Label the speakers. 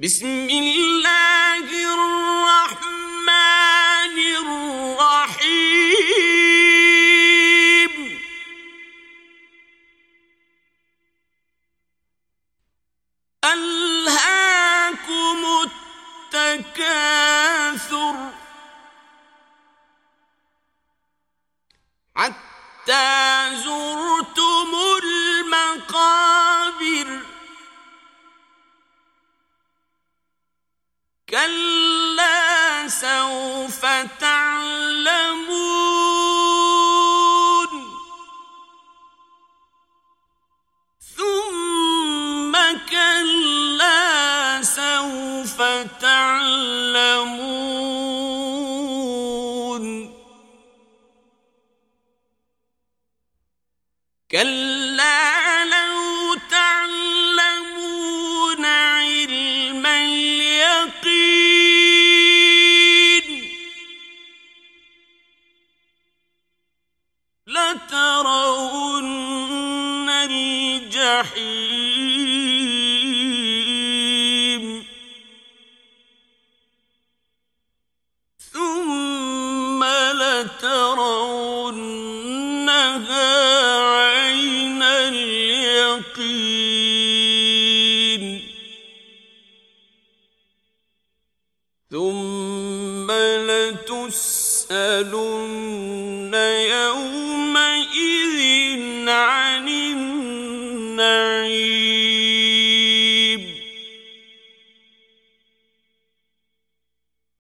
Speaker 1: بسم الله الرحمن الرحيم. ألهاكم التكاثر. حتى كلا سوف تعلمون. ثم كلا سوف تعلمون. كلا لترون الجحيم. ثم لترونها عين اليقين. ثم لتسالن يومئذ عن